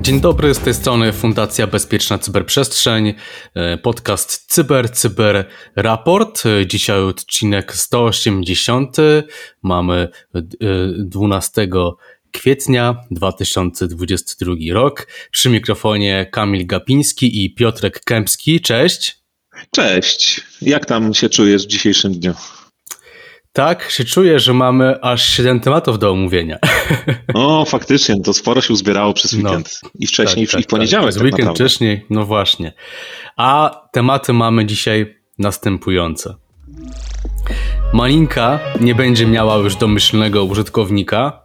Dzień dobry, z tej strony Fundacja Bezpieczna Cyberprzestrzeń, e, podcast Cyber, Cyber Raport. Dzisiaj odcinek 180. Mamy 12 e, kwietnia 2022 rok. Przy mikrofonie Kamil Gapiński i Piotrek Kępski. Cześć. Cześć. Jak tam się czujesz w dzisiejszym dniu? Tak, się czuję, że mamy aż 7 tematów do omówienia. O, faktycznie, to sporo się uzbierało przez no. weekend. No, I wcześniej, tak, i w tak, poniedziałek. Tak, weekend naprawdę. wcześniej, no właśnie. A tematy mamy dzisiaj następujące. Malinka nie będzie miała już domyślnego użytkownika.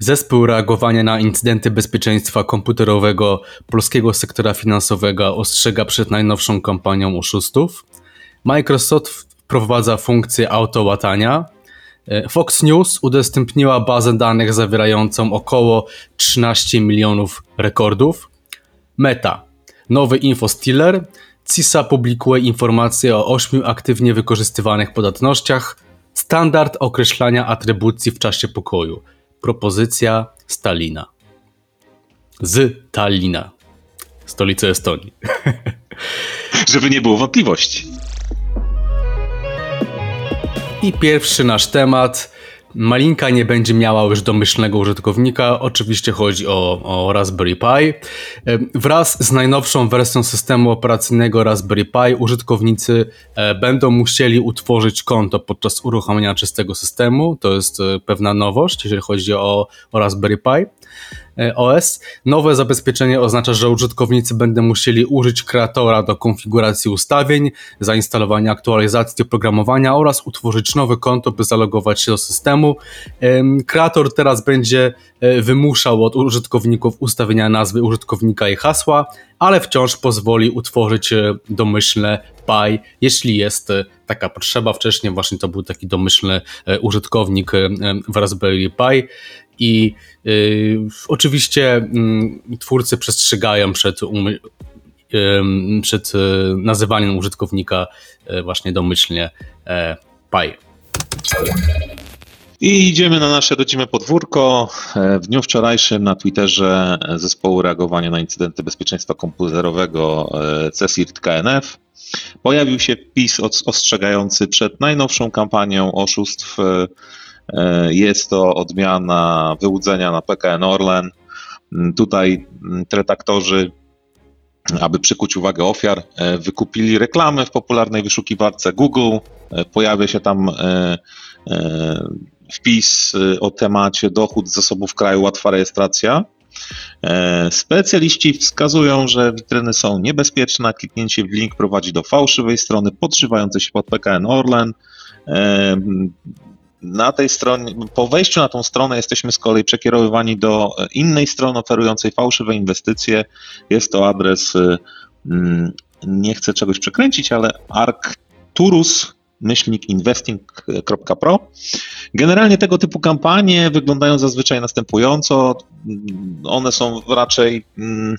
Zespół reagowania na incydenty bezpieczeństwa komputerowego polskiego sektora finansowego ostrzega przed najnowszą kampanią oszustów. Microsoft wprowadza funkcję autołatania. E, Fox News udostępniła bazę danych zawierającą około 13 milionów rekordów. Meta. Nowy infostealer. CISA publikuje informacje o 8 aktywnie wykorzystywanych podatnościach. Standard określania atrybucji w czasie pokoju. Propozycja Stalina. Z Tallina. Stolicy Estonii. Żeby nie było wątpliwości. I pierwszy nasz temat. Malinka nie będzie miała już domyślnego użytkownika. Oczywiście chodzi o, o Raspberry Pi. Wraz z najnowszą wersją systemu operacyjnego Raspberry Pi użytkownicy e, będą musieli utworzyć konto podczas uruchomienia czystego systemu. To jest e, pewna nowość, jeżeli chodzi o, o Raspberry Pi. E, OS. Nowe zabezpieczenie oznacza, że użytkownicy będą musieli użyć kreatora do konfiguracji ustawień, zainstalowania aktualizacji oprogramowania oraz utworzyć nowe konto, by zalogować się do systemu. Kreator teraz będzie e, wymuszał od użytkowników ustawienia nazwy użytkownika i hasła, ale wciąż pozwoli utworzyć e, domyślne PI, jeśli jest taka potrzeba. Wcześniej właśnie to był taki domyślny użytkownik w Raspberry Pi i y, oczywiście y, twórcy przestrzegają przed, y, przed nazywaniem użytkownika y, właśnie domyślnie e, Pi. I idziemy na nasze rodzime podwórko. E, w dniu wczorajszym na Twitterze zespołu reagowania na incydenty bezpieczeństwa komputerowego e, CSIRT KNF pojawił się wpis ostrzegający przed najnowszą kampanią oszustw jest to odmiana wyłudzenia na PKN Orlen. Mm, tutaj mm, traktorzy, aby przykuć uwagę ofiar, e, wykupili reklamy w popularnej wyszukiwarce Google. E, pojawia się tam wpis o temacie dochód z zasobów kraju, łatwa rejestracja. Specjaliści wskazują, że witryny są niebezpieczne. Kliknięcie w link prowadzi do fałszywej strony podszywającej się pod PKN Orlen. Na tej stronie, po wejściu na tą stronę jesteśmy z kolei przekierowywani do innej strony oferującej fałszywe inwestycje. Jest to adres, y, mm, nie chcę czegoś przekręcić, ale arcturus myślnik investing.pro. Generalnie tego typu kampanie wyglądają zazwyczaj następująco. One są raczej mm,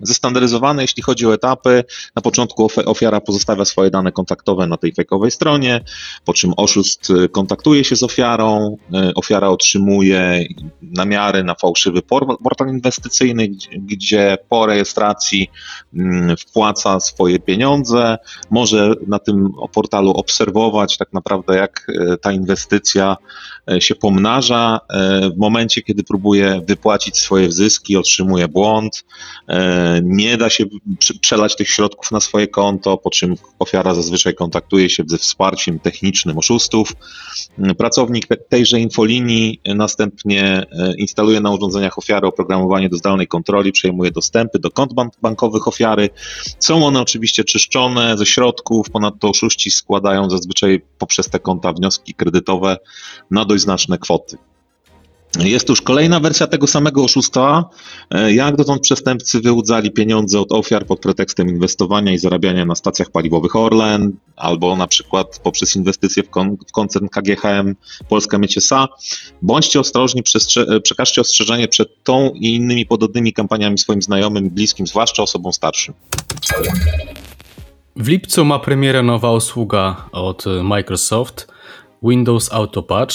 zestandaryzowane, jeśli chodzi o etapy. Na początku ofiara pozostawia swoje dane kontaktowe na tej fejkowej stronie, po czym oszust y, kontaktuje się z ofiarą, y, ofiara otrzymuje namiary na fałszywy portal inwestycyjny, gdzie po rejestracji mm, wpłaca swoje pieniądze, może na tym portalu obserwować, obserwować tak naprawdę, jak e, ta inwestycja e, się pomnaża. E, w momencie, kiedy próbuje wypłacić swoje zyski, otrzymuje błąd, nie da się przelać tych środków na swoje konto, po czym ofiara zazwyczaj kontaktuje się ze wsparciem technicznym oszustów. Pracownik tejże infolinii następnie instaluje na urządzeniach ofiary oprogramowanie do zdalnej kontroli, przejmuje dostępy do kont bankowych ofiary. Są one oczywiście czyszczone ze środków, ponadto oszuści składają zazwyczaj zazwyczaj poprzez te konta wnioski kredytowe na dość znaczne kwoty. Jest już kolejna wersja tego samego oszustwa. Jak dotąd przestępcy wyłudzali pieniądze od ofiar pod pretekstem inwestowania i zarabiania na stacjach paliwowych Orlen, albo na przykład poprzez inwestycje w, kon w koncern KGHM Polska Mieciesa. Bądźcie ostrożni, przekażcie ostrzeżenie przed tą i innymi podobnymi kampaniami swoim znajomym, bliskim, zwłaszcza osobom starszym. W lipcu ma premierę nowa usługa od Microsoft Windows Auto Patch.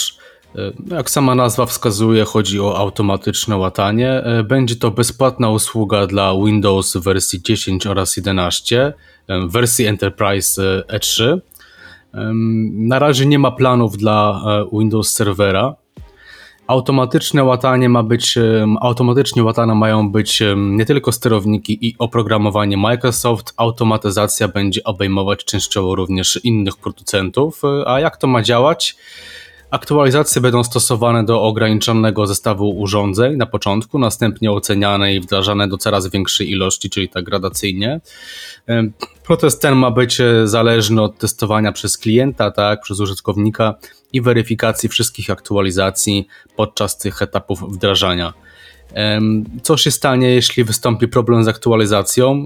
Jak sama nazwa wskazuje, chodzi o automatyczne łatanie. Będzie to bezpłatna usługa dla Windows wersji 10 oraz 11, wersji Enterprise E3. Na razie nie ma planów dla Windows Servera. Automatyczne łatanie ma być, automatycznie łatane mają być nie tylko sterowniki i oprogramowanie Microsoft, automatyzacja będzie obejmować częściowo również innych producentów. A jak to ma działać? Aktualizacje będą stosowane do ograniczonego zestawu urządzeń na początku, następnie oceniane i wdrażane do coraz większej ilości, czyli tak gradacyjnie. Proces ten ma być e, zależny od testowania przez klienta, tak, przez użytkownika i weryfikacji wszystkich aktualizacji podczas tych etapów wdrażania. Co się stanie, jeśli wystąpi problem z aktualizacją?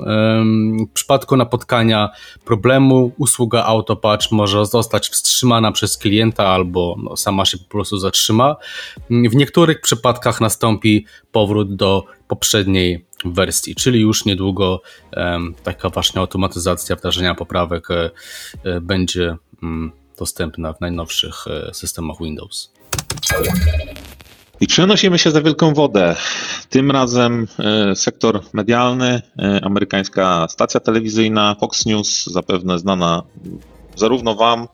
W przypadku napotkania problemu usługa Autopatch może zostać wstrzymana przez klienta albo no, sama się po prostu zatrzyma. W niektórych przypadkach nastąpi powrót do poprzedniej wersji, czyli już niedługo taka właśnie automatyzacja wdrażania poprawek e, e, będzie mm, dostępna w najnowszych e, systemach Windows. I przenosimy się za wielką wodę. Tym razem e, sektor medialny, e, amerykańska stacja telewizyjna Fox News, zapewne znana zarówno Wam,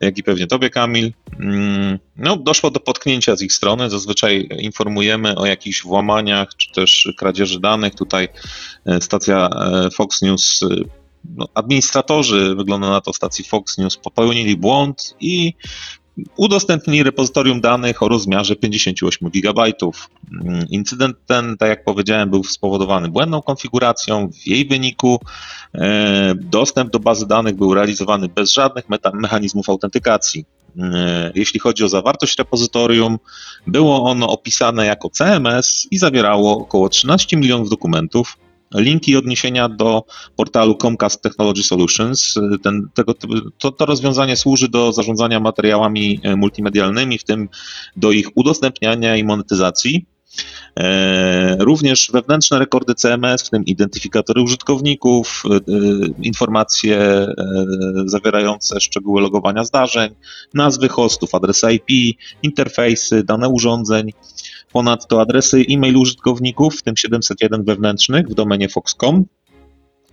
jak i pewnie Tobie, Kamil. Mm, no, doszło do potknięcia z ich strony. Zazwyczaj informujemy o jakichś włamaniach czy też kradzieży danych. Tutaj stacja Fox News no, administratorzy, wygląda na to, stacji Fox News popełnili błąd i udostępnili repozytorium danych o rozmiarze 58 GB. Mm, incydent ten, tak jak powiedziałem, był spowodowany błędną konfiguracją. W jej wyniku e, dostęp do bazy danych był realizowany bez żadnych mechanizmów autentykacji. E, jeśli chodzi o zawartość repozytorium, było ono opisane jako CMS i zawierało około 13 milionów dokumentów, linki odniesienia do portalu Comcast Technology Solutions. Ten, tego, to, to rozwiązanie służy do zarządzania materiałami e, multimedialnymi, w tym do ich udostępniania i monetyzacji. E, również wewnętrzne rekordy CMS, w tym identyfikatory użytkowników, e, informacje zawierające szczegóły logowania zdarzeń, nazwy hostów, adresy IP, interfejsy, dane urządzeń, Ponadto adresy e-mail użytkowników, w tym 701 wewnętrznych w domenie Fox.com,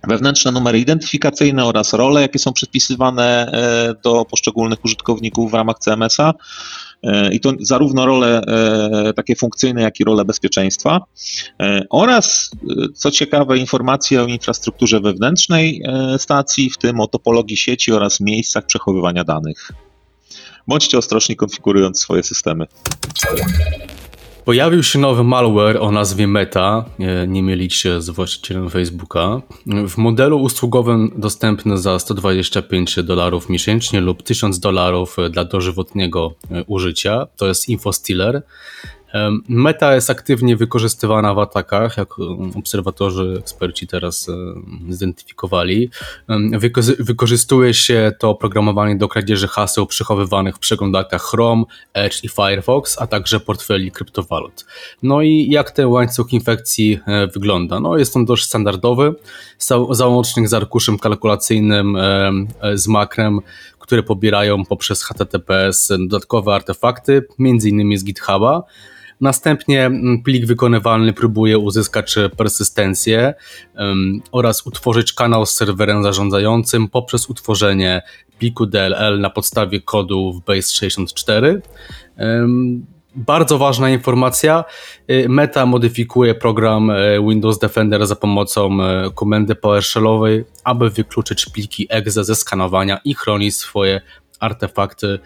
wewnętrzne numery identyfikacyjne oraz role, jakie są przypisywane e, do poszczególnych użytkowników w ramach CMS-a. E, I to zarówno role e, takie funkcyjne, jak i role bezpieczeństwa. Oraz, co ciekawe, informacje o infrastrukturze wewnętrznej stacji, w tym o topologii sieci oraz miejscach przechowywania danych. Bądźcie ostrożni konfigurując swoje systemy. Pojawił się nowy malware o nazwie Meta, nie mylić się z właścicielem Facebooka. W modelu usługowym dostępny za 125 dolarów miesięcznie lub 1000 dolarów dla dożywotniego użycia. To jest InfoStealer. Meta jest aktywnie wykorzystywana w atakach, jak obserwatorzy, eksperci teraz zidentyfikowali. Wykorzystuje się to oprogramowanie do kradzieży haseł przechowywanych w przeglądarkach Chrome, Edge i Firefox, a także portfeli kryptowalut. No i jak ten łańcuch infekcji e, wygląda? No jest on dość standardowy. Załącznik z arkuszem kalkulacyjnym e, z makrem, które pobierają poprzez HTTPS dodatkowe artefakty, między innymi z GitHuba. Następnie mm, plik wykonywalny próbuje uzyskać persystencję um, oraz utworzyć kanał z serwerem zarządzającym poprzez utworzenie pliku DLL na podstawie kodu w Base64. Um, bardzo ważna informacja. Y, Meta modyfikuje program y, Windows Defender za pomocą komendy PowerShellowej, aby wykluczyć pliki exe ze skanowania i chronić swoje artefakty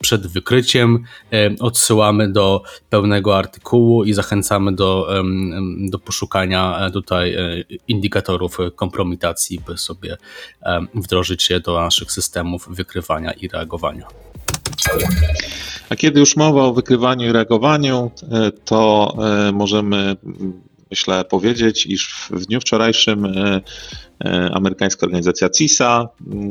przed wykryciem. Odsyłamy do pełnego artykułu i zachęcamy do, do poszukania e, tutaj e, indikatorów kompromitacji, by sobie wdrożyć je do naszych systemów wykrywania i reagowania. A kiedy już mowa o wykrywaniu i reagowaniu, e, to możemy myślę powiedzieć, iż w dniu wczorajszym E, amerykańska organizacja CISA,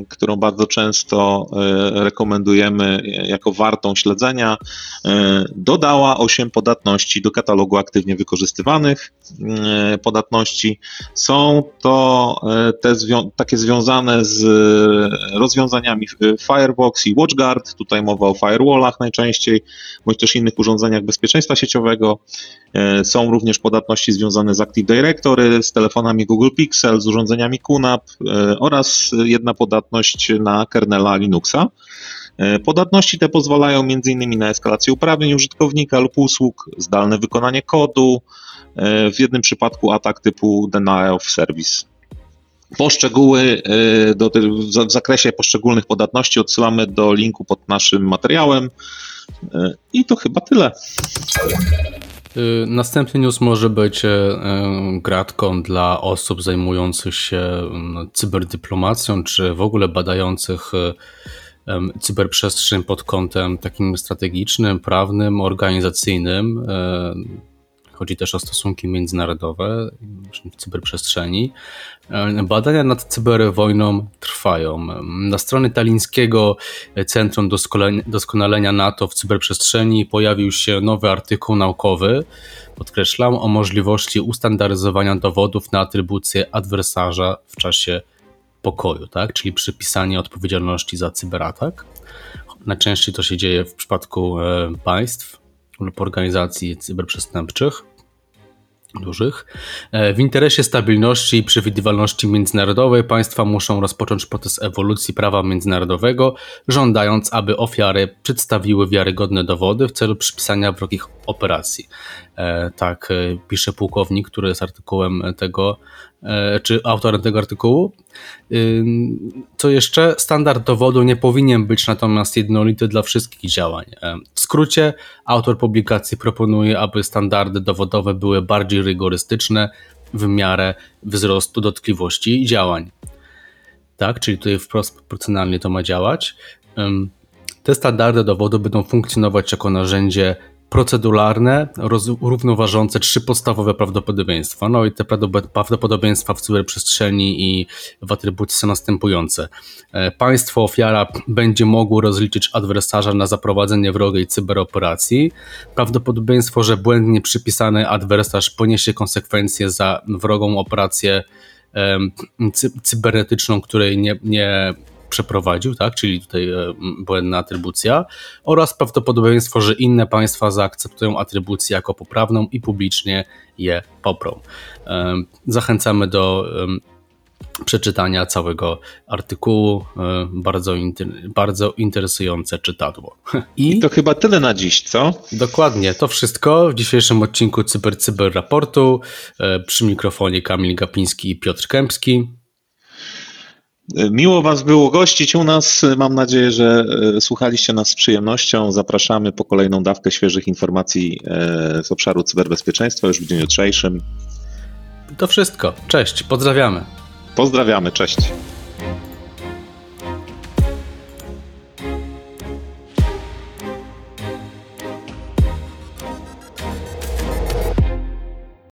którą bardzo często e, rekomendujemy jako wartą śledzenia, e, dodała 8 podatności do katalogu aktywnie wykorzystywanych podatności. Są to te zwią takie związane z rozwiązaniami Firebox i WatchGuard, tutaj mowa o firewallach najczęściej, bądź też innych urządzeniach bezpieczeństwa sieciowego. Są również podatności związane z Active Directory, z telefonami Google Pixel, z urządzeniami QNAP e, oraz jedna podatność na kernela Linuxa. E, podatności te pozwalają m.in. na eskalację uprawnień użytkownika lub usług, zdalne wykonanie kodu, e, w jednym przypadku atak typu denial of service. Poszczegóły do, w zakresie poszczególnych podatności odsyłamy do linku pod naszym materiałem. I to chyba tyle. Y, następny news może być e, e, gratką dla osób zajmujących się no, cyberdyplomacją, czy w ogóle badających e, cyberprzestrzeń pod kątem takim strategicznym, prawnym, organizacyjnym. Chodzi też o stosunki międzynarodowe w cyberprzestrzeni. Badania nad cyberwojną trwają. Na stronie Talińskiego Centrum Doskonalenia NATO w cyberprzestrzeni pojawił się nowy artykuł naukowy, podkreślam, o możliwości ustandaryzowania dowodów na atrybucję adwersarza w czasie pokoju, tak? czyli przypisanie odpowiedzialności za cyberatak. Najczęściej to się dzieje w przypadku e, państw lub organizacji cyberprzestępczych dużych. E, w interesie stabilności i przewidywalności międzynarodowej państwa muszą rozpocząć proces ewolucji prawa międzynarodowego, żądając, aby ofiary przedstawiły wiarygodne dowody w celu przypisania wrogich operacji. E, tak e, pisze pułkownik, który jest artykułem tego czy autorem tego artykułu. Co jeszcze? Standard dowodu nie powinien być natomiast jednolity dla wszystkich działań. E, w skrócie, autor publikacji proponuje, aby standardy dowodowe były bardziej rygorystyczne w miarę wzrostu dotkliwości działań. Tak, czyli tutaj wprost proporcjonalnie to ma działać. Te standardy dowodu będą funkcjonować jako narzędzie proceduralne, równoważące trzy podstawowe prawdopodobieństwa. No i te prawdopodobieństwa w cyberprzestrzeni i w atrybucji są następujące. E, państwo ofiara będzie mogło rozliczyć adwersarza na zaprowadzenie wrogiej cyberoperacji. Prawdopodobieństwo, że błędnie przypisany adwersarz poniesie konsekwencje za wrogą operację cybernetyczną, której nie, nie przeprowadził, tak, czyli tutaj e, błędna atrybucja, oraz prawdopodobieństwo, że inne państwa zaakceptują atrybucję jako poprawną i publicznie je poprą. E, zachęcamy do przeczytania całego artykułu. E, bardzo, bardzo interesujące czytadło. I, I, to chyba tyle na dziś, co? Dokładnie, to wszystko w dzisiejszym odcinku Cyber Cyber Raportu. Przy mikrofonie Kamil Gapiński i Piotr Kępski. Miło Was było gościć u nas. Mam nadzieję, że e, słuchaliście nas z przyjemnością. Zapraszamy po kolejną dawkę świeżych informacji e, z obszaru cyberbezpieczeństwa już w dniu jutrzejszym. To wszystko. Cześć, pozdrawiamy. Pozdrawiamy, cześć.